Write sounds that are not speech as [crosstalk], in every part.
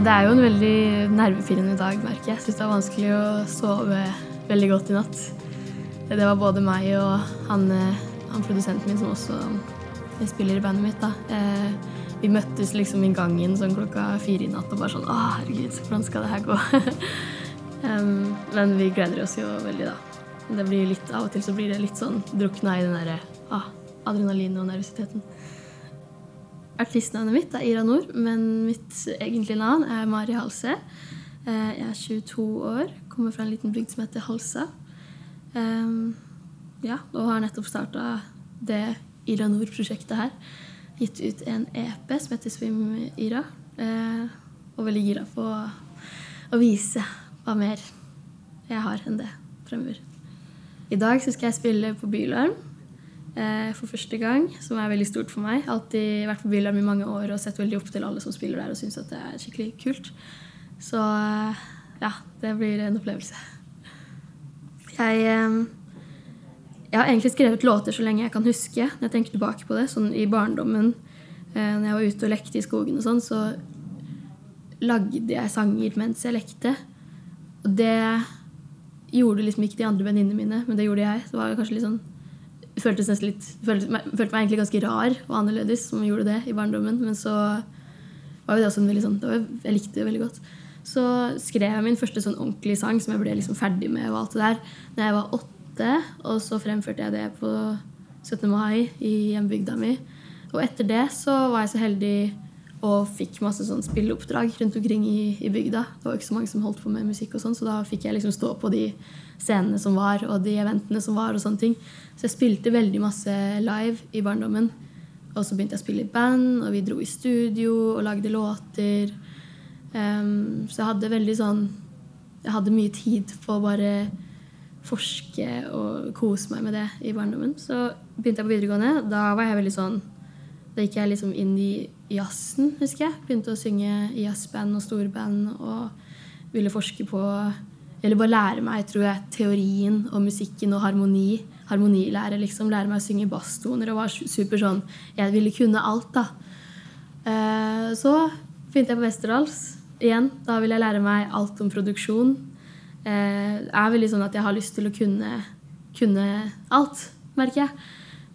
det er jo en veldig nervepirrende dag, merker jeg. Jeg syns det er vanskelig å sove veldig godt i natt. Det var både meg og han, eh, han produsenten min som også spiller i bandet mitt. da. Eh, vi møttes liksom i gangen sånn klokka fire i natt og bare sånn Å, herregud, hvordan skal det her gå? [laughs] men vi gleder oss jo veldig, da. Det blir litt, Av og til så blir det litt sånn drukna i den derre ah, adrenalinet og nervøsiteten. Artistnavnet mitt er Ira Nord, men mitt egentlige navn er Mari Halse. Eh, jeg er 22 år, kommer fra en liten bygd som heter Halsa. Um, ja, og har nettopp starta det Ira Nord-prosjektet her gitt ut en EP som heter Swim Ira. Eh, og veldig gira på å vise hva mer jeg har enn det fremover. I dag så skal jeg spille på Bylarm for første gang, som er veldig stort for meg. Alltid vært på Bylarm i mange år og sett veldig opp til alle som spiller der og syns at det er skikkelig kult. Så eh, ja, det blir en opplevelse. Jeg eh, jeg har egentlig skrevet låter så lenge jeg kan huske. Når jeg tenker tilbake på det, sånn I barndommen, eh, når jeg var ute og lekte i skogen, og sånn, så lagde jeg sanger mens jeg lekte. Og det gjorde liksom ikke de andre venninnene mine, men det gjorde jeg. Det var kanskje litt sånn føltes nesten litt, følte, følte meg egentlig ganske rar og annerledes som gjorde det i barndommen. Men så var jo det også en veldig sånn var, Jeg likte det veldig godt. Så skrev jeg min første sånn ordentlige sang som jeg ble liksom ferdig med, og alt det der, når jeg var åtte. Og så fremførte jeg det på 17. mai i hjembygda mi. Og etter det så var jeg så heldig og fikk masse sånn spilleoppdrag rundt omkring i, i, bygda. Det var ikke så mange som holdt på med musikk, og sånn, så da fikk jeg liksom stå på de scenene som var, og de eventene som var. og sånne ting. Så jeg spilte veldig masse live i barndommen. Og så begynte jeg å spille i band, og vi dro i studio og lagde låter. Um, så jeg hadde veldig sånn Jeg hadde mye tid på å bare forske og kose meg med det i barndommen. Så begynte jeg på videregående. Da var jeg veldig sånn Da gikk jeg liksom inn i jazzen, husker jeg. Begynte å synge i jazzband og storband og ville forske på Eller bare lære meg, tror jeg, teorien og musikken og harmoni. Harmonilære, liksom. Lære meg å synge basstoner og var super sånn Jeg ville kunne alt, da. Eh, så begynte jeg på Westerdals igjen. Da ville jeg lære meg alt om produksjon Det er veldig sånn at jeg har lyst til å kunne, kunne alt, merker jeg.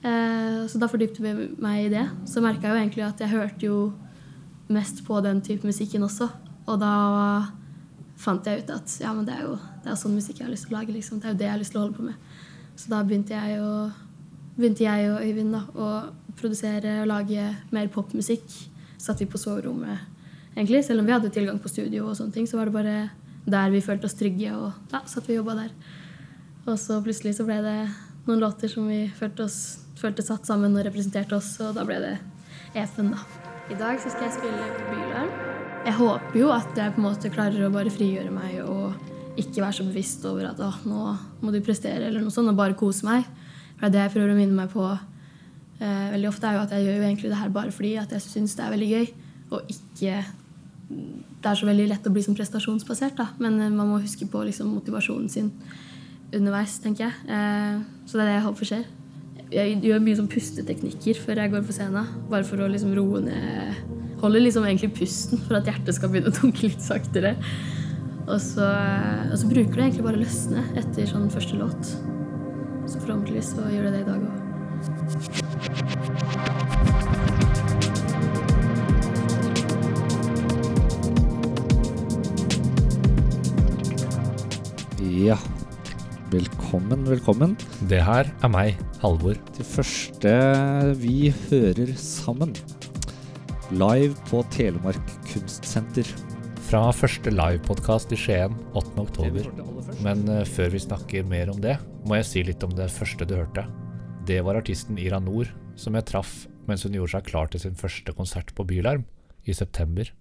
Eh, så da fordypte vi meg i det. Så merka jeg jo egentlig at jeg hørte jo mest på den type musikken også. Og da fant jeg ut at ja, men det er jo det er sånn musikk jeg har lyst til å lage. Liksom. Det er jo det jeg har lyst til å holde på med. Så da begynte jeg, å, begynte jeg og Øyvind da, å produsere og lage mer popmusikk. Satt vi på soverommet, egentlig. Selv om vi hadde tilgang på studio, og sånne ting, så var det bare der vi følte oss trygge, og ja, satt vi og jobba der. Og så plutselig så ble det noen låter som vi følte, oss, følte satt sammen og representerte oss, og da ble det EP-en, da. I dag så skal jeg spille Bylarm. Jeg håper jo at jeg på en måte klarer å bare frigjøre meg og ikke være så bevisst over at nå må du prestere, eller noe sånt, og bare kose meg. For det er det jeg prøver å minne meg på eh, veldig ofte, er jo at jeg gjør jo egentlig det her bare fordi at jeg syns det er veldig gøy, og ikke det er så veldig lett å bli sånn prestasjonsbasert, da. men eh, man må huske på liksom, motivasjonen sin underveis, tenker jeg. Eh, så det er det jeg håper skjer. Jeg gjør mye sånn pusteteknikker før jeg går på scenen. Bare for å liksom roe ned Holder liksom egentlig pusten for at hjertet skal begynne å dunke litt saktere. Og så, eh, og så bruker det egentlig bare å løsne etter sånn første låt. Så forhåpentligvis så gjør det det i dag òg. Velkommen, velkommen. Det her er meg, Halvor. Til første vi hører sammen. Live på Telemark Kunstsenter. Fra første livepodkast i Skien 8.10. Men uh, før vi snakker mer om det, må jeg si litt om det første du hørte. Det var artisten Ira Nord, som jeg traff mens hun gjorde seg klar til sin første konsert på Bylarm i september.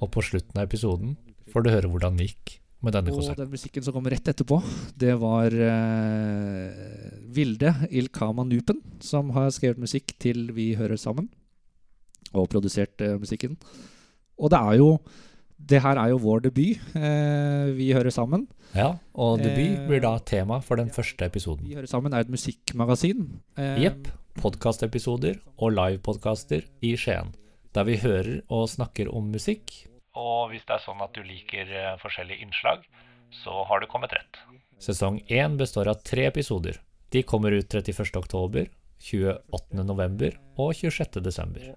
Og på slutten av episoden får du høre hvordan det gikk med denne konserten. Og den musikken som kom rett etterpå, det var uh, Vilde Ilkama Nupen, som har skrevet musikk til Vi hører sammen, og produsert uh, musikken. Og det er jo det her er jo vår debut. Eh, vi hører sammen. Ja, og debut blir da tema for den første episoden. Vi hører sammen er et musikkmagasin. Jepp. Eh, Podkastepisoder og livepodkaster i Skien. Der vi hører og snakker om musikk og hvis det er sånn at du liker eh, forskjellige innslag, så har du kommet rett. Sesong én består av tre episoder. De kommer ut 31. oktober, 28. november og 26. desember.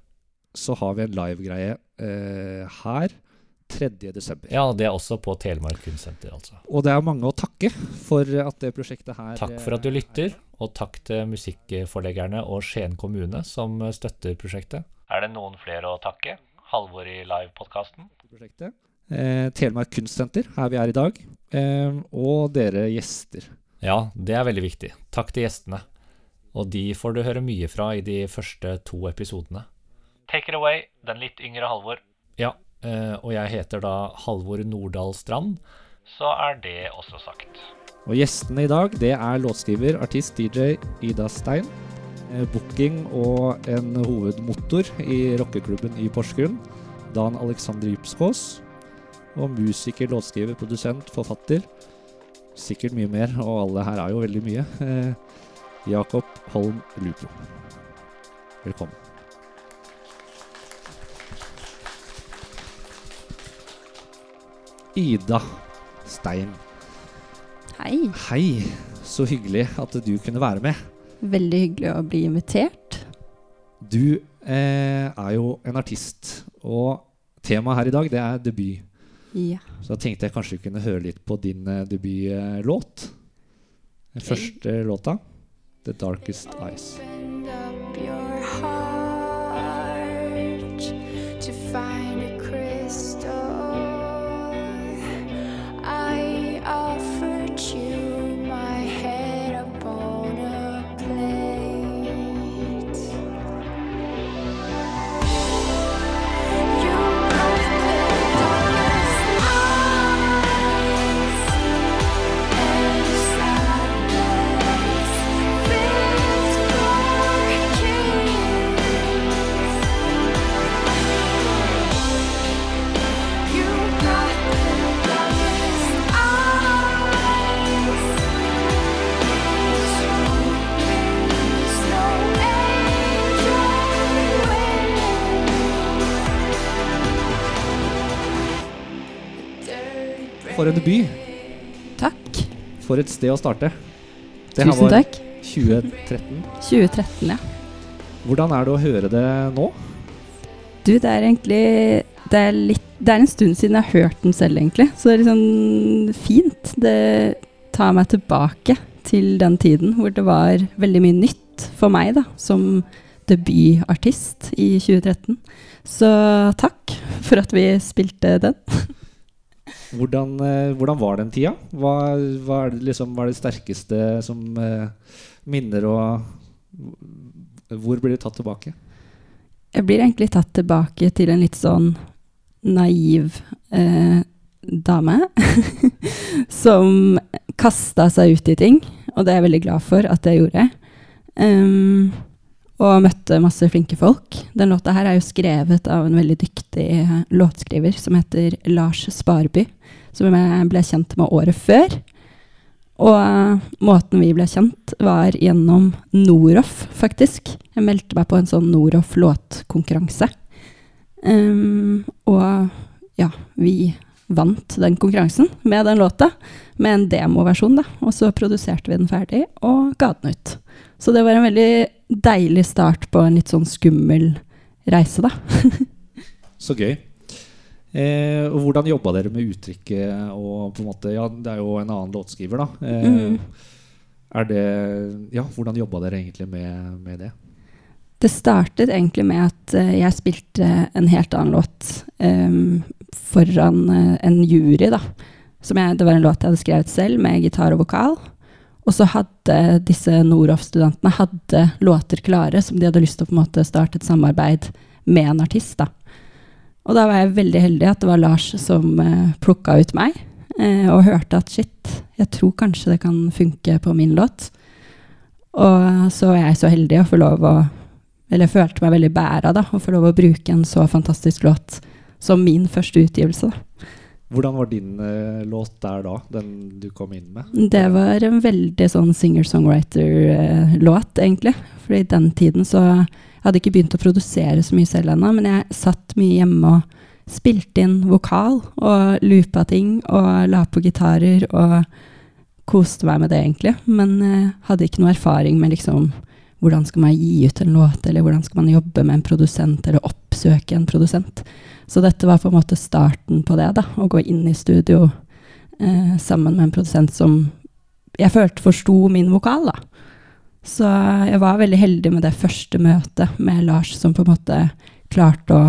Så har vi en livegreie eh, her 3. desember. Ja, det er også på Telemark Kunstsenter, altså. Og det er mange å takke for at det prosjektet her Takk for at du lytter, og takk til musikkforleggerne og Skien kommune som støtter prosjektet. Er det noen flere å takke? Halvor i livepodkasten? Prosjektet. Eh, Telemark Kunstsenter, her vi er i dag. Eh, og dere gjester. Ja, det er veldig viktig. Takk til gjestene. Og de får du høre mye fra i de første to episodene. Take it away, den litt yngre Halvor. Ja, eh, og jeg heter da Halvor Nordahl Strand, så er det også sagt. Og gjestene i dag, det er låtskriver, artist, DJ Ida Stein. Eh, booking og en hovedmotor i rockeklubben i Porsgrunn. Dan Alexander Djupskås. Og musiker, låtskriver, produsent, forfatter. Sikkert mye mer, og alle her er jo veldig mye. Eh, Jakob Holm Lupo. Velkommen. Ida Stein. Hei. Hei, så hyggelig at du kunne være med. Veldig hyggelig å bli invitert. Du eh, er jo en artist, og temaet her i dag det er debut. Ja. Så da tenkte jeg kanskje vi kunne høre litt på din eh, debutlåt. Den første låta, 'The Darkest Eyes'. For en debut. Takk. For et sted å starte. Det her Tusen var takk. 2013. 2013, ja. Hvordan er det å høre det nå? Du, det er egentlig det er, litt, det er en stund siden jeg har hørt den selv, egentlig. Så det er sånn fint. Det tar meg tilbake til den tiden hvor det var veldig mye nytt for meg, da, som debutartist i 2013. Så takk for at vi spilte den. [laughs] Hvordan, eh, hvordan var den tida? Hva, hva er det liksom, var det sterkeste som eh, minner og Hvor blir du tatt tilbake? Jeg blir egentlig tatt tilbake til en litt sånn naiv eh, dame [laughs] som kasta seg ut i ting, og det er jeg veldig glad for at jeg gjorde. Em, og møtte masse flinke folk. Den låta her er jo skrevet av en veldig dyktig eh, låtskriver som heter Lars Sparby, som jeg ble kjent med året før. Og eh, måten vi ble kjent, var gjennom Noroff, faktisk. Jeg meldte meg på en sånn Noroff låtkonkurranse. Um, og ja, vi vant den konkurransen med den låta, med en demoversjon, da. Og så produserte vi den ferdig og ga den ut. Så det var en veldig deilig start på en litt sånn skummel reise, da. [laughs] Så gøy. Eh, og hvordan jobba dere med uttrykket og på en måte Ja, det er jo en annen låtskriver, da. Eh, Mm. Er det Ja, hvordan jobba dere egentlig med, med det? Det startet egentlig med at eh, jeg spilte en helt annen låt em, foran eh, en jury, da. Jeg, det var en låt jeg hadde skrevet selv, med gitar og vokal. Og så hadde disse Noroff-studentene hadde låter klare som de hadde lyst til å på en måte starte et samarbeid med en artist. da. Og da var jeg veldig heldig at det var Lars som eh, plukka ut meg, eh, og hørte at shit, jeg tror kanskje det kan funke på min låt. Og så var jeg så heldig å få lov å Eller jeg følte meg veldig bæra da, å få lov å bruke en så fantastisk låt som min første utgivelse. Hvordan var din uh, låt der da, den du kom inn med? Det var en veldig sånn singer-songwriter-låt, egentlig. For i den tiden så Jeg hadde ikke begynt å produsere så mye selv ennå, men jeg satt mye hjemme og spilte inn vokal og loopa ting og la på gitarer og koste meg med det, egentlig. Men uh, hadde ikke noe erfaring med liksom hvordan skal man gi ut en låt, eller hvordan skal man jobbe med en produsent, eller oppsøke en produsent. Så dette var på en måte starten på det, da. Å gå inn i studio eh, sammen med en produsent som jeg følte forsto min vokal, da. Så jeg var veldig heldig med det første møtet med Lars, som på en måte klarte å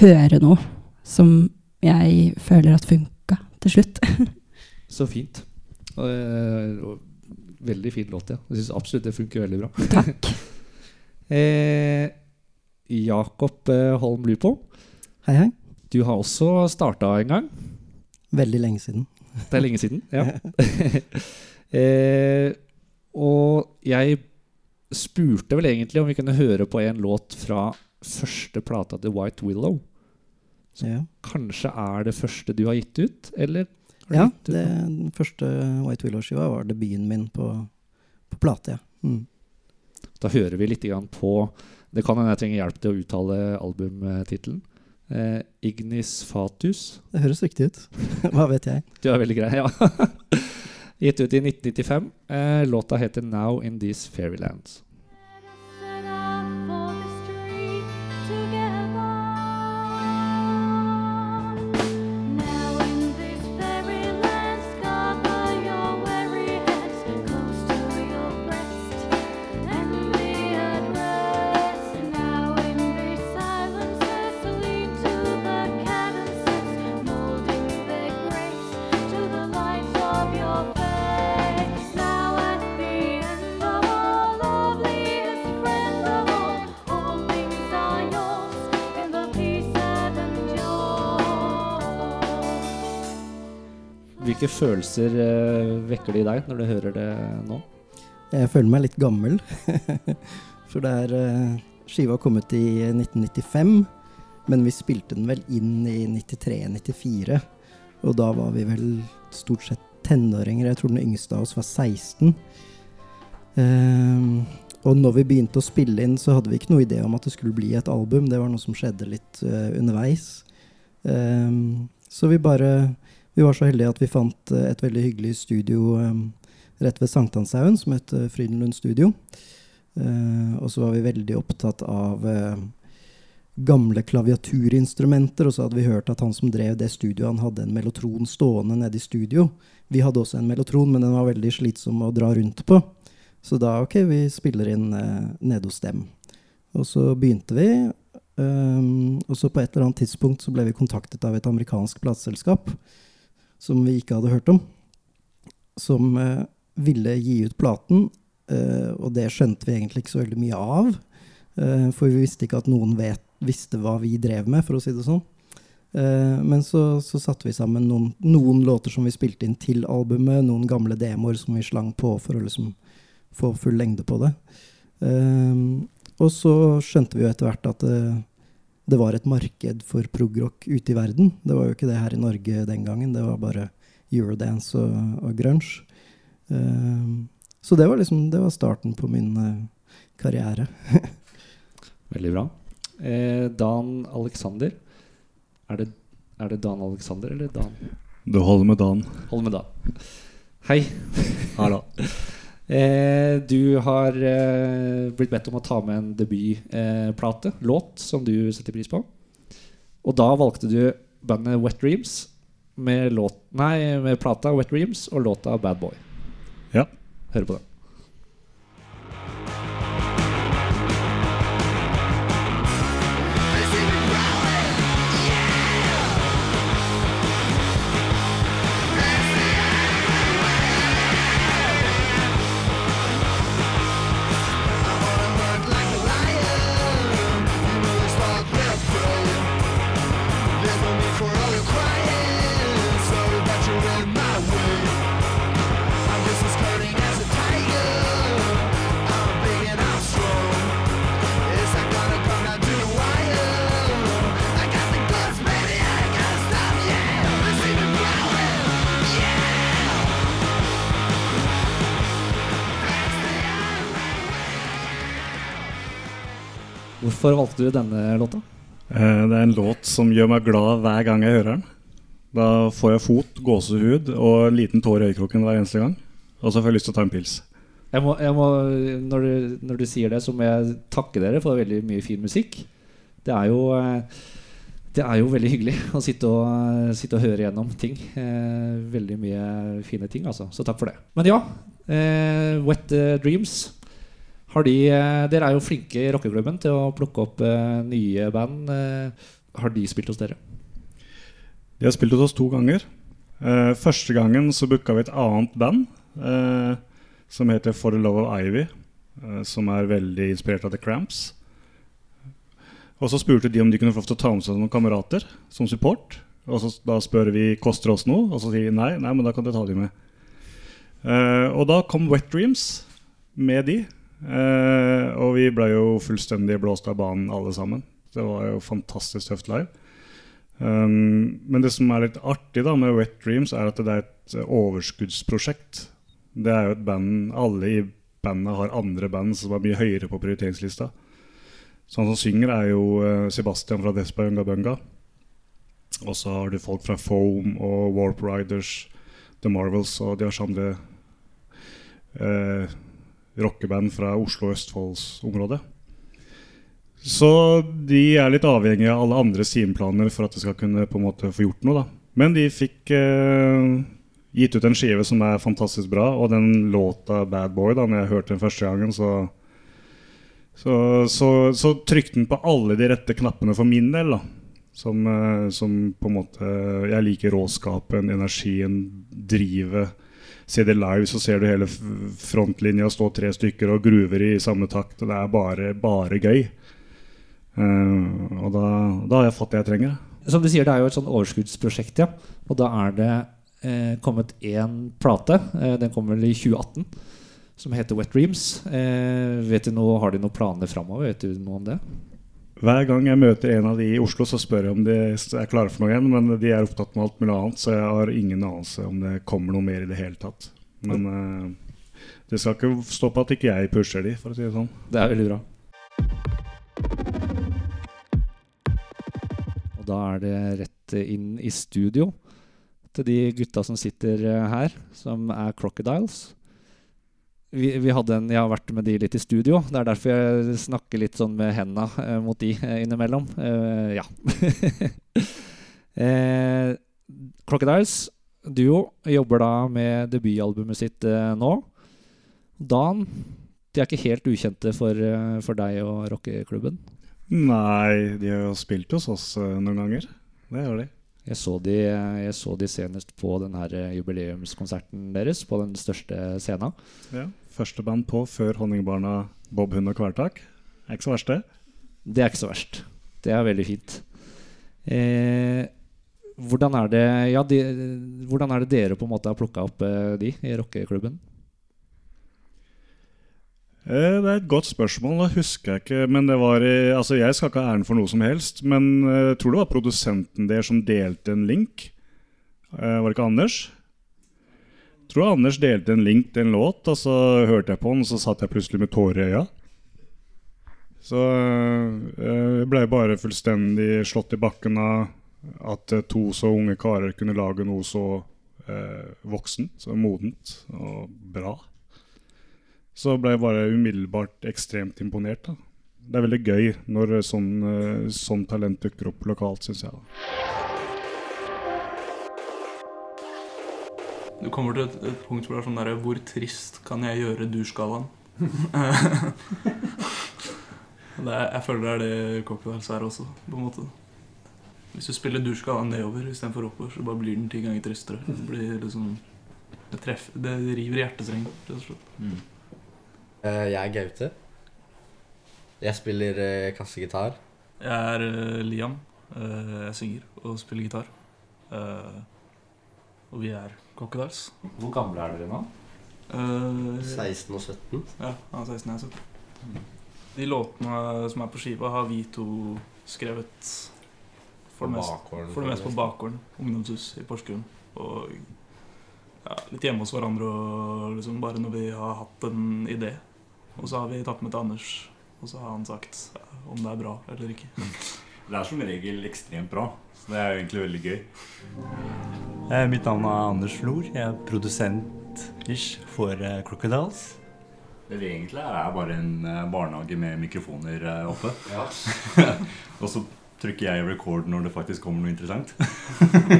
høre noe som jeg føler at funka til slutt. [laughs] Så fint. Og, eh, og, veldig fin låt, ja. Jeg syns absolutt det funker veldig bra. Takk. [laughs] Eh, Jakob eh, Holm Lupo, Hei, hei. du har også starta en gang. Veldig lenge siden. Det er lenge siden. ja. [laughs] eh, og jeg spurte vel egentlig om vi kunne høre på en låt fra første plata til White Willow. Ja, Kanskje er det første du har gitt ut, eller? Ja det, den første White Willow-skiva var debuten min på, på plate, ja. Mm. Da hører vi litt på Det kan hende jeg trenger hjelp til å uttale albumtittelen. Eh, Ignis Fatus. Det høres riktig ut. [laughs] Hva vet jeg? Du er veldig grei, ja. [laughs] Gitt ut i 1995. Eh, låta heter 'Now In These Fairylands'. Hvilke følelser eh, vekker det i deg når du hører det nå? Jeg føler meg litt gammel. [laughs] For det er eh, Skiva kom ut i 1995, men vi spilte den vel inn i 93-94. Og da var vi vel stort sett tenåringer. Jeg tror den yngste av oss var 16. Ehm, og når vi begynte å spille inn, så hadde vi ikke noe idé om at det skulle bli et album. Det var noe som skjedde litt eh, underveis. Så vi bare Vi var så heldige at vi fant eh, et veldig hyggelig studio ehm, rett ved Sankthanshaugen, som het eh, Frydenlund Studio. Eh, og så var vi veldig opptatt av eh, gamle klaviaturinstrumenter, og så hadde vi hørt at han som drev det studioet, han hadde en mellotron stående nede i studio. Vi hadde også en mellotron, men den var veldig slitsom å dra rundt på. Så da, ok, vi spiller inn eh, nede hos dem. Og så begynte vi, Um, og så på et eller annet tidspunkt så ble vi kontaktet av et amerikansk plateselskap som vi ikke hadde hørt om, som eh, ville gi ut platen, eh, og det skjønte vi egentlig ikke så veldig mye av. Eh, for vi visste ikke at noen vet, visste hva vi drev med, for å si det sånn. Eh, men så, så satte vi sammen noen, noen låter som vi spilte inn til albumet, noen gamle demoer som vi slang på for å liksom få full lengde på det. Eh, og så skjønte vi jo etter hvert at det, det var et marked for progrock ute i verden. Det var jo ikke det her i Norge den gangen, det var bare eurodance og, og grunge. Eh, så det var liksom det var starten på min uh, karriere. [laughs] Veldig bra. Eh, Dan Alexander. Er det, er det Dan Alexander eller Dan? Du holder med Dan. Holder med Dan. Hei. Hallo. Eh, du har eh, blitt bedt om å ta med en debutplate, eh, låt, som du setter pris på. Og da valgte du bandet Wet Dreams med, låt, nei, med plata Wet Dreams og låta Bad Boy. Ja. Hør på den. Hvorfor valgte du denne låta? Eh, Det er en låt som gjør meg glad hver gang jeg hører den. Da får jeg fot, gåsehud og en liten tår i øyekroken hver eneste gang. Og så får jeg lyst til å ta en pils. Jeg må, jeg må, når, du, når du sier det, så må jeg takke dere for veldig mye fin musikk. Det er jo, eh, det er jo veldig hyggelig å sitte og, sitte og høre gjennom ting. Eh, veldig mye fine ting, altså. Så takk for det. Men ja, Wet Dreams. Har de, eh, dere er jo flinke i rockeklubben til å plukke opp uh, nye band. Uh, har de spilt hos dere? De har spilt hos oss to ganger. Uh, første gangen så booka vi et annet band som heter For the Love of Ivy. som er veldig inspirert av The Cramps. Og så spurte de om de kunne få lov til å ta med seg noen kamerater som support. Og så da spør vi koster oss noe, og så sier de nei, nei, men da kan du ta de med. Og da kom Wet Dreams med de. Eh, og vi ble jo fullstendig blåst av banen alle sammen. Det var jo fantastisk tøft live. Um, men det som er litt artig da med Wet Dreams, er at det er et eh, overskuddsprosjekt. Det er jo et band Alle i bandet har andre band som er mye høyere på prioriteringslista. Så han som synger, er jo eh, Sebastian fra Despa Unga Bunga. Og så har du folk fra Foam og Warp Riders, The Marvels og diverse andre eh, rockeband fra Oslo og Østfoldsområdet. Så de er litt avhengige av alle andre sideplaner for at de skal kunne på en måte få gjort noe. da. Men de fikk eh, gitt ut en skive som er fantastisk bra, og den låta 'Bad Boy', da når jeg hørte den første gangen, så så, så, så trykte den på alle de rette knappene for min del. da som, eh, som på en måte Jeg liker råskapen, energien, drivet. Se det live, så ser du hele frontlinja stå tre stykker og gruver i samme takt. og Det er bare, bare gøy. Uh, og da, da har jeg fått det jeg trenger. Som du sier, det er jo et sånn overskuddsprosjekt, ja. Og da er det eh, kommet én plate. Eh, den kommer vel i 2018. Som heter Wet Dreams. Eh, vet du noe, har de noen planer framover? Vet du noe om det? Hver gang jeg møter en av de i Oslo, så spør jeg om de er klare for noe igjen. Men de er opptatt med alt mulig annet, så jeg har ingen anelse om det kommer noe mer i det hele tatt. Men uh, det skal ikke stå på at ikke jeg pusher de, for å si det sånn. Det er veldig bra. Og da er det rett inn i studio til de gutta som sitter eh, her, som er Crocodiles. Vi, vi en, jeg har vært med de litt i studio. Det er derfor jeg snakker litt sånn med henda eh, mot de eh, innimellom. Eh, ja. [laughs] eh, Crocodiles duo jobber da med debutalbumet sitt eh, nå. Dan, de er ikke helt ukjente for, eh, for deg og rockeklubben. Nei, de har jo spilt hos oss noen ganger. Det gjør de. Jeg så de, jeg så de senest på den her eh, jubileumskonserten deres på den største scenen. Ja. Første band på før Honningbarna, Bob Hund og Kvelertak. Er ikke så verst, det. Det er ikke så verst. Det er veldig fint. Eh, hvordan, er det, ja, de, hvordan er det dere på en måte har plukka opp eh, de i rockeklubben? Eh, Det er et godt spørsmål. Det husker jeg ikke. Men det var i, altså Jeg skal ikke ha æren for noe som helst, men eh, jeg tror det var produsenten der som delte en link. Eh, Var det ikke Anders? Jeg tror Anders delte en link til en låt, og så hørte jeg på den, og så satt jeg plutselig med tårer i øya. Så eh, jeg ble bare fullstendig slått i bakken av at eh, to så unge karer kunne lage noe så eh, voksent, så modent og bra så ble jeg bare umiddelbart ekstremt imponert. Da. Det er veldig gøy når sånn, eh, sånn talent dukker opp lokalt, syns jeg. da. Du kommer til et, et punkt hvor det er sånn derre Hvor trist kan jeg gjøre [laughs] er, jeg føler det er det Crocodiles er også, på en måte. Hvis du spiller du-skalaen nedover istedenfor oppover, så bare blir den ti ganger tristere. Det blir liksom Det, treffer, det river i hjertestrengen, rett og slett. Eh, jeg er Gaute. Jeg spiller uh, kassegitar. Jeg er eh, Liam. Eh, jeg synger og spiller gitar. Eh, og vi er Crocodiles. Hvor gamle er dere nå? Eh, 16 og 17. Ja, han er 16 jeg er 17. De låtene som er på skiva, har vi to skrevet for det, mest, bakgården. for det meste på bakgården. Ungdomshus i Porsgrunn. Og ja, litt hjemme hos hverandre og liksom bare når vi har hatt en idé. Og så har vi tatt med til Anders, og så har han sagt om det er bra eller ikke. [laughs] det er som regel ekstremt bra. Så det er jo egentlig veldig gøy. Eh, mitt navn er Anders Flor. Jeg er produsent-ish for eh, Crocodiles. Det vi egentlig er, er bare en eh, barnehage med mikrofoner eh, oppe. [laughs] og så trykker jeg record når det faktisk kommer noe interessant.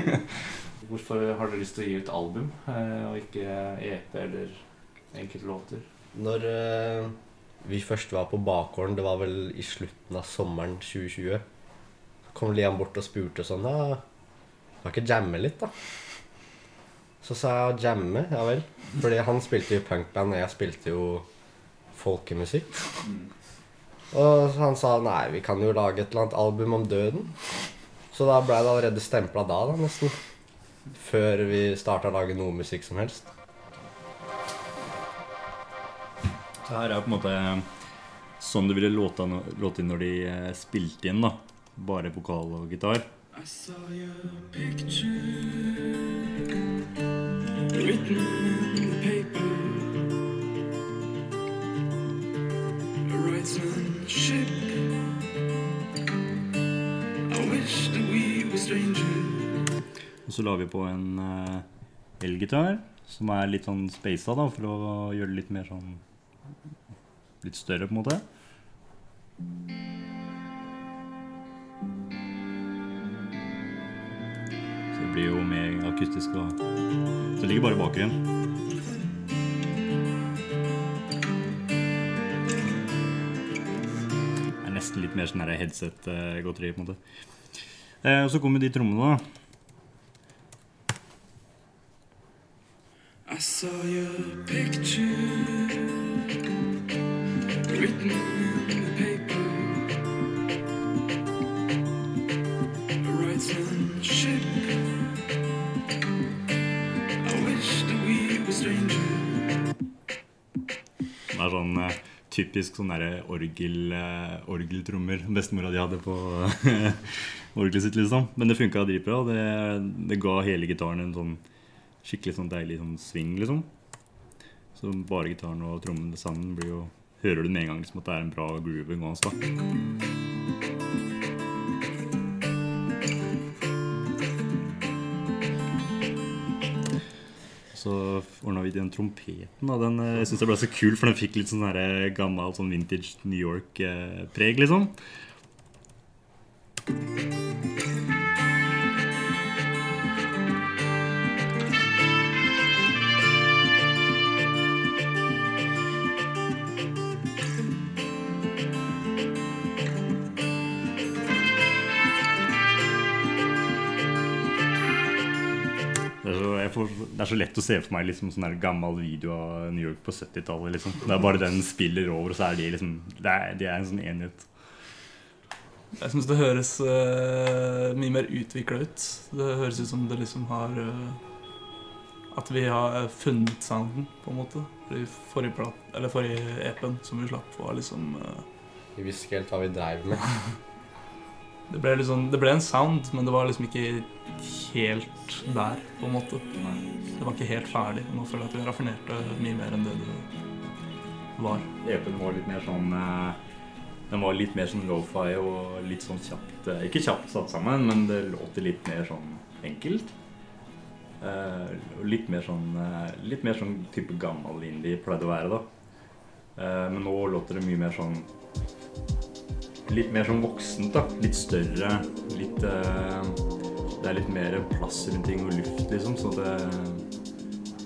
[laughs] Hvorfor har dere lyst til å gi ut album, eh, og ikke EP eller enkeltlåter? Når eh, vi først var på bakgården, det var vel i slutten av sommeren 2020, så kom Liam bort og spurte sånn ja, Kan ikke jamme litt, da? Så sa jeg jamme, ja vel. Fordi han spilte jo punkband, og jeg spilte jo folkemusikk. Og han sa nei, vi kan jo lage et eller annet album om døden. Så da ble det allerede stempla da, da, nesten. Før vi starta å lage noe musikk som helst. Så her er på en måte sånn det ville låta, låte når de eh, spilte inn, da. Bare vokal og gitar. I saw your picture written in the paper. A. I wish that we were strangers. Og så la vi på en eh, elgitar, som er litt sånn spasa, da, for å gjøre det litt mer sånn Litt større, på en måte. Så det blir jo mer akustisk og Så det ligger bare bakgrunnen. Det er nesten litt mer sånn headset-godteri, på en måte. Eh, og så kommer de trommene, da. I saw your picture Det er sånn eh, typisk sånn derre orgel, eh, orgeltrommer bestemora di hadde på [laughs] orgelet sitt, liksom. Men det funka dritbra. Det, det ga hele gitaren en sånn skikkelig sånn deilig sånn sving, liksom. Så bare gitaren og trommene sammen blir jo Hører du med en gang liksom, at det er en bra groove en da. Så ordna vi den trompeten. Da. Den, eh, jeg syns ble så kul, for den fikk litt sånn der gammel sånn vintage New York-preg, liksom. Det er så lett å se for meg liksom sånn gammel video av New York på 70-tallet. Liksom. Det er bare den spiller over, og så er de liksom Det er, de er en sånn enhet. Jeg syns det høres uh, mye mer utvikla ut. Det høres ut som det liksom har uh, At vi har funnet sounden, på en måte. I forrige, plat, eller forrige EP-en som vi slapp, var liksom uh, Vi visste ikke helt hva vi dreiv med. [laughs] det, ble liksom, det ble en sound, men det var liksom ikke helt der, på en måte. Nei. Det var ikke helt ferdig. Nå føler jeg at vi raffinerte mye mer enn det det var. EP-en var litt mer sånn eh, Den var litt mer sånn lofi og litt sånn kjapt eh, Ikke kjapt satt sammen, men det låter litt mer sånn enkelt. Eh, og litt mer sånn Litt mer sånn type gammel indie pleide å være, da. Men nå låter det mye mer sånn Litt mer sånn voksent, da. Litt større. Litt eh, Det er litt mer plass rundt ting og luft, liksom. At det,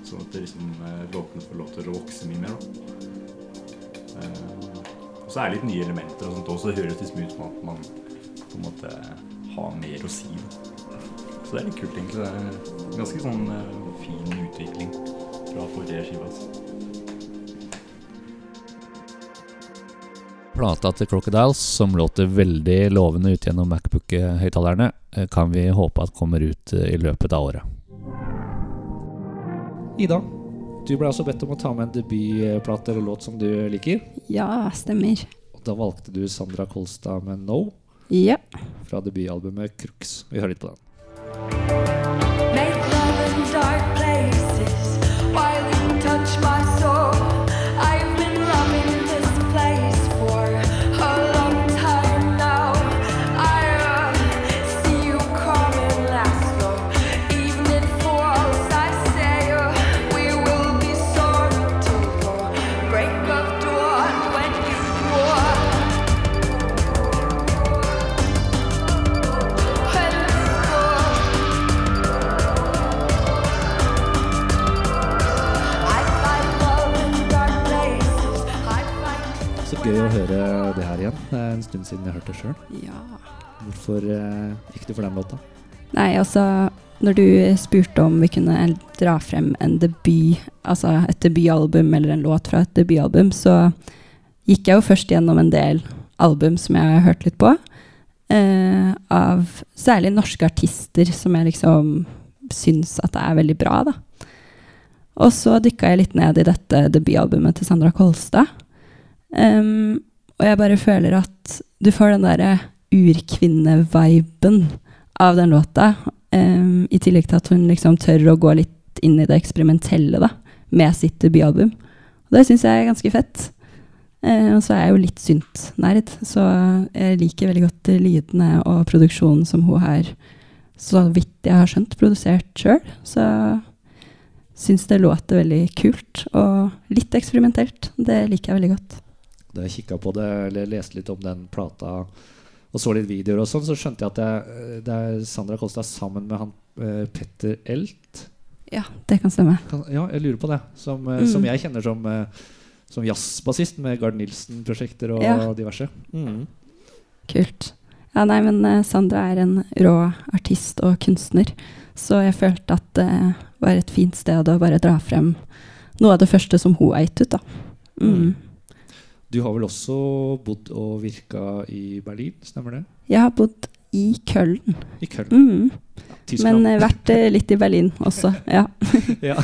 sånn at det liksom, eh, låtene får lov til å vokse mye mer. da. Eh, og så er det litt nye elementer og sånt også. Det høres liksom ut som at man på en måte har mer å si. da. Så det er litt kult, egentlig. Det er en ganske sånn eh, fin utvikling fra forrige skive. Altså. Plata til Crocodiles, som låter veldig lovende ut gjennom Macbook-høyttalerne, eh, kan vi håpe at kommer ut eh, i løpet av året. Ida, du ble altså bedt om å ta med en debutplate eller låt som du liker. Ja, stemmer. Og da valgte du Sandra Kolstad med No Ja. fra debutalbumet Crux. Vi hører litt på den. Stund siden jeg hørte det sjøl. Ja. Hvorfor eh, gikk du for den låta? Nei, altså Når du spurte om vi kunne dra frem en debut, altså et debutalbum eller en låt fra et debutalbum, så gikk jeg jo først gjennom en del album som jeg har hørt litt på. Eh, av særlig norske artister som jeg liksom syns at det er veldig bra, da. Og så dykka jeg litt ned i dette debutalbumet til Sandra Kolstad. Em, og jeg bare føler at du får den derre urkvinne-viben av den låta. Um, I tillegg til at hun liksom tør å gå litt inn i det eksperimentelle da, med sitt debutalbum. Og det syns jeg er ganske fett. Uh, og så er jeg jo litt synt-nerd, så jeg liker veldig godt lydene og produksjonen som hun har, så vidt jeg har skjønt, produsert sjøl. Så syns det låter veldig kult og litt eksperimentelt. Det liker jeg veldig godt. Da jeg kikka på det, eller leste litt om den plata og så litt videoer og sånn, så skjønte jeg at det, er- det er Sandra Kolstad sammen med han eh, Petter Elt. Ja, det kan stemme. Kan, ja, jeg lurer på det. Som, eh, Mm. som jeg kjenner som, eh, som jazzbassist med Gard Nilsen-prosjekter og Ja. diverse. Mm. Kult. Ja, nei, men eh, Sandra er en rå artist og kunstner, så jeg følte at det var et fint sted å bare dra frem noe av det første som hun eit ut, da. Mm. Du har vel også bodd og virka i Berlin, stemmer det? Jeg har bodd i Køln. I Köln. Mm. Men eh, vært eh, litt i Berlin også, ja. [laughs] [laughs] Ja.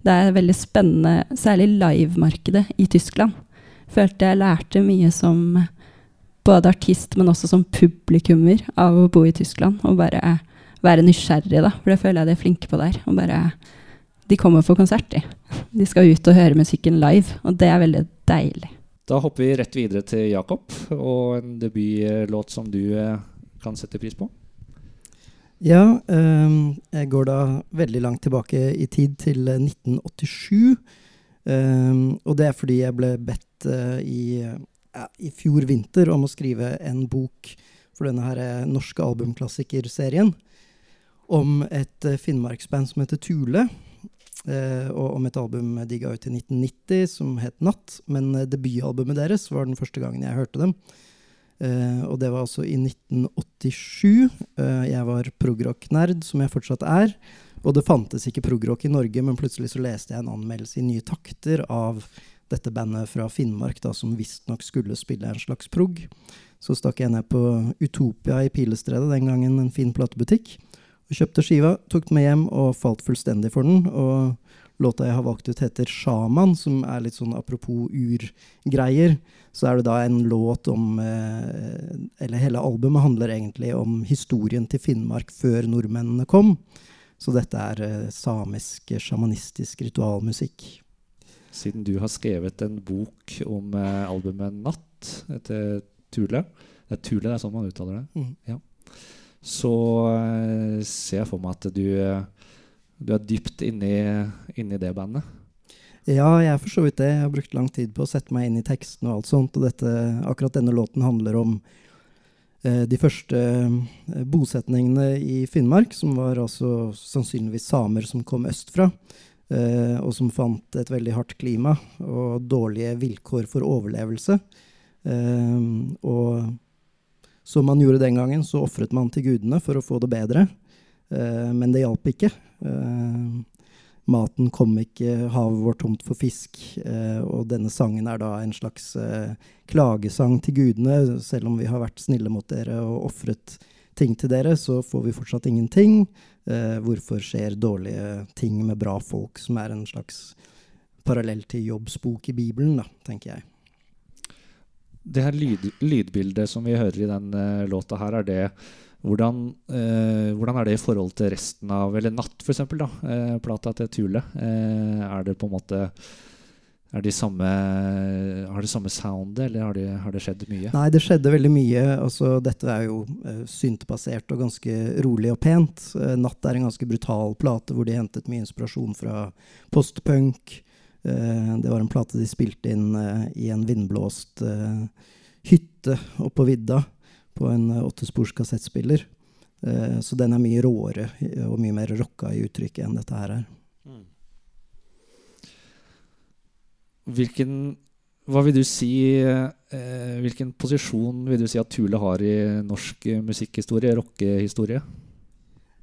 det er veldig spennende, særlig livemarkedet i Tyskland. Følte jeg lærte mye som både artist, men også som publikummer av å bo i Tyskland. Og bare være nysgjerrig, da. For det føler jeg de er flinke på der. Og bare De kommer for konsert, de. De skal ut og høre musikken live, og det er veldig deilig. Da hopper vi rett videre til Jakob og en debutlåt som du eh, kan sette pris på. Ja, ehm, jeg går da veldig langt tilbake i tid, til eh, 1987. Ehm, og det er fordi jeg ble bedt eh, i, ja, i fjor vinter om å skrive en bok for denne her eh, norske albumklassikerserien om et eh, finnmarksband som heter Thule. Eh, og om et album de ga ut i 1990 som het Natt. Men eh, debutalbumet deres var den første gangen jeg hørte dem. Eh, og det var altså i 1987. Eh, jeg var progrock-nerd, som jeg fortsatt er. Og det fantes ikke progrock i Norge, men plutselig så leste jeg en anmeldelse i Nye Takter av dette bandet fra Finnmark, da, som visstnok skulle spille en slags prog. Så stakk jeg ned på Utopia i Pilestredet, den gangen en fin platebutikk, og kjøpte skiva, tok den med hjem og falt fullstendig for den. Og låta jeg har valgt ut, heter Sjaman, som er litt sånn apropos urgreier. Så er det da en låt om eh, Eller hele albumet handler egentlig om historien til Finnmark før nordmennene kom. Så dette er eh, samisk, sjamanistisk ritualmusikk. Siden du har skrevet en bok om eh, albumet Natt etter Tule Det er Tule, det er sånn man uttaler det? Mm. Ja. Så eh, ser jeg for meg at du, eh, du er dypt inni, inni det bandet. Ja, jeg er for så vidt det. Jeg har brukt lang tid på å sette meg inn i teksten og alt sånt. Og dette, akkurat denne låten handler om eh, de første eh, bosetningene i Finnmark, som var altså sannsynligvis samer som kom østfra. Eh, og som fant et veldig hardt klima og dårlige vilkår for overlevelse. Og som man gjorde den gangen, så ofret man til gudene for å få det bedre. Eh, men det hjalp ikke. Eh, Maten kom ikke, havet var tomt for fisk. Eh, og denne sangen er da en slags eh, klagesang til gudene. Selv om vi har vært snille mot dere og ofret ting til dere, så får vi fortsatt ingenting. Eh, hvorfor skjer dårlige ting med bra folk, som er en slags parallell til Jobbs bok i Bibelen, da, tenker jeg. Det her lyd, lydbildet som vi hører i den uh, låta her, er det hvordan, uh, hvordan er det i forhold til resten av Eller Natt, for eksempel, da. uh, plata til Tule. Eh, er det på en måte er de samme, Har det samme soundet, eller har det, har det skjedd mye? Nei, det skjedde veldig mye. Altså, dette er jo uh, syntebasert og ganske rolig og pent. Uh, Natt er en ganske brutal plate hvor de hentet mye inspirasjon fra postpunk. Eh, det var en plate de spilte inn eh, i en vindblåst eh, hytte oppå vidda på en åttespors kassettspiller. Så den er mye råere og mye mer rocka i uttrykket enn dette her er. Hvilken Hva vil du si eh, Hvilken posisjon vil du si at Thule har i norsk musikkhistorie, rockehistorie?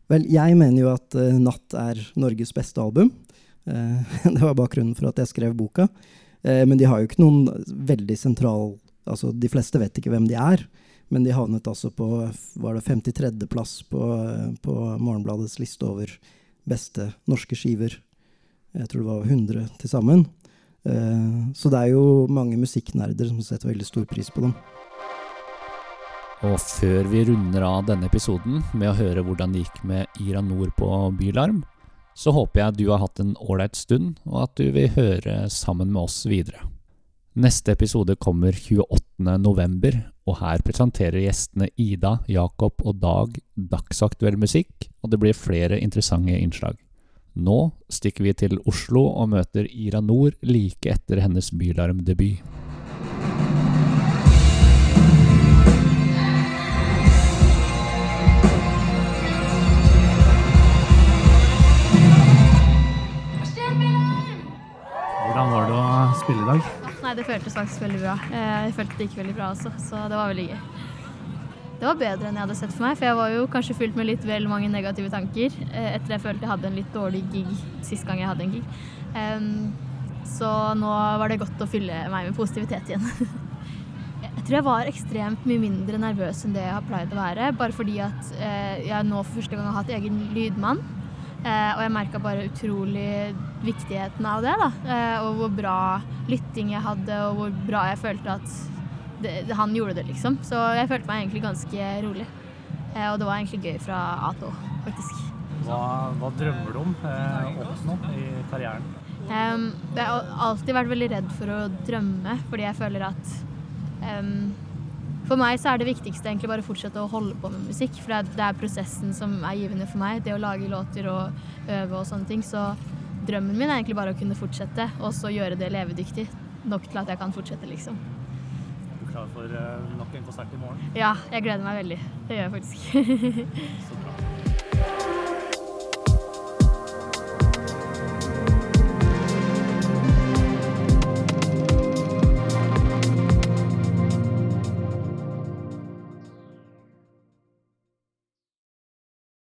Vel, jeg mener jo at eh, Natt er Norges beste album. Eh, [laughs] det var bakgrunnen for at jeg skrev boka. Eh, men de har jo ikke noen veldig sentral Altså, de fleste vet ikke hvem de er. Men de havnet altså på var det 53.-plass på, på Morgenbladets liste over beste norske skiver. Jeg tror det var 100 til sammen. Eh, så det er jo mange musikknerder som setter veldig stor pris på dem. Og før vi runder av denne episoden med å høre hvordan det gikk med Ira Nord på Bylarm, så håper jeg du har hatt en ålreit stund, og at du vil høre sammen med oss videre. Neste episode kommer 28. november, og her presenterer gjestene Ida, Jakob og Dag dagsaktuell musikk, og det blir flere interessante innslag. Nå stikker vi til Oslo og møter Ira Nord like etter hennes Bylarm-debut. Spille i dag? Nei, det føltes faktisk veldig bra. Eh, Jeg følte det gikk veldig bra også, så det var veldig gøy. Det var bedre enn jeg hadde sett for meg, for jeg var jo kanskje fylt med litt vel mange negative tanker eh, etter jeg følte jeg hadde en litt dårlig gig sist gang jeg hadde en gig. Så nå var det godt å fylle meg med positivitet igjen. [laughs] Jeg tror jeg var ekstremt mye mindre nervøs enn det jeg har pleid å være, bare fordi at eh, jeg nå for første gang har hatt egen lydmann. Eh, og jeg merka bare utrolig viktigheten av det. da. Eh, og hvor bra lytting jeg hadde, og hvor bra jeg følte at det, han gjorde det, liksom. Så jeg følte meg egentlig ganske rolig. Eh, og det var egentlig gøy fra A til Å, faktisk. Hva, hva drømmer du om eh, oppnå i karrieren? Em, jeg har alltid vært veldig redd for å drømme, fordi jeg føler at em, For meg så er det viktigste egentlig bare å fortsette å holde på med musikk. For det er, det prosessen som er givende for meg. Det å lage låter og øve og sånne ting. Så drømmen min er egentlig bare å kunne fortsette, og så gjøre det levedyktig. Nok til at jeg kan fortsette, liksom. Er du klar for eh, nok en konsert i morgen? Ja, jeg gleder meg veldig. Det gjør jeg faktisk. [laughs] Så bra.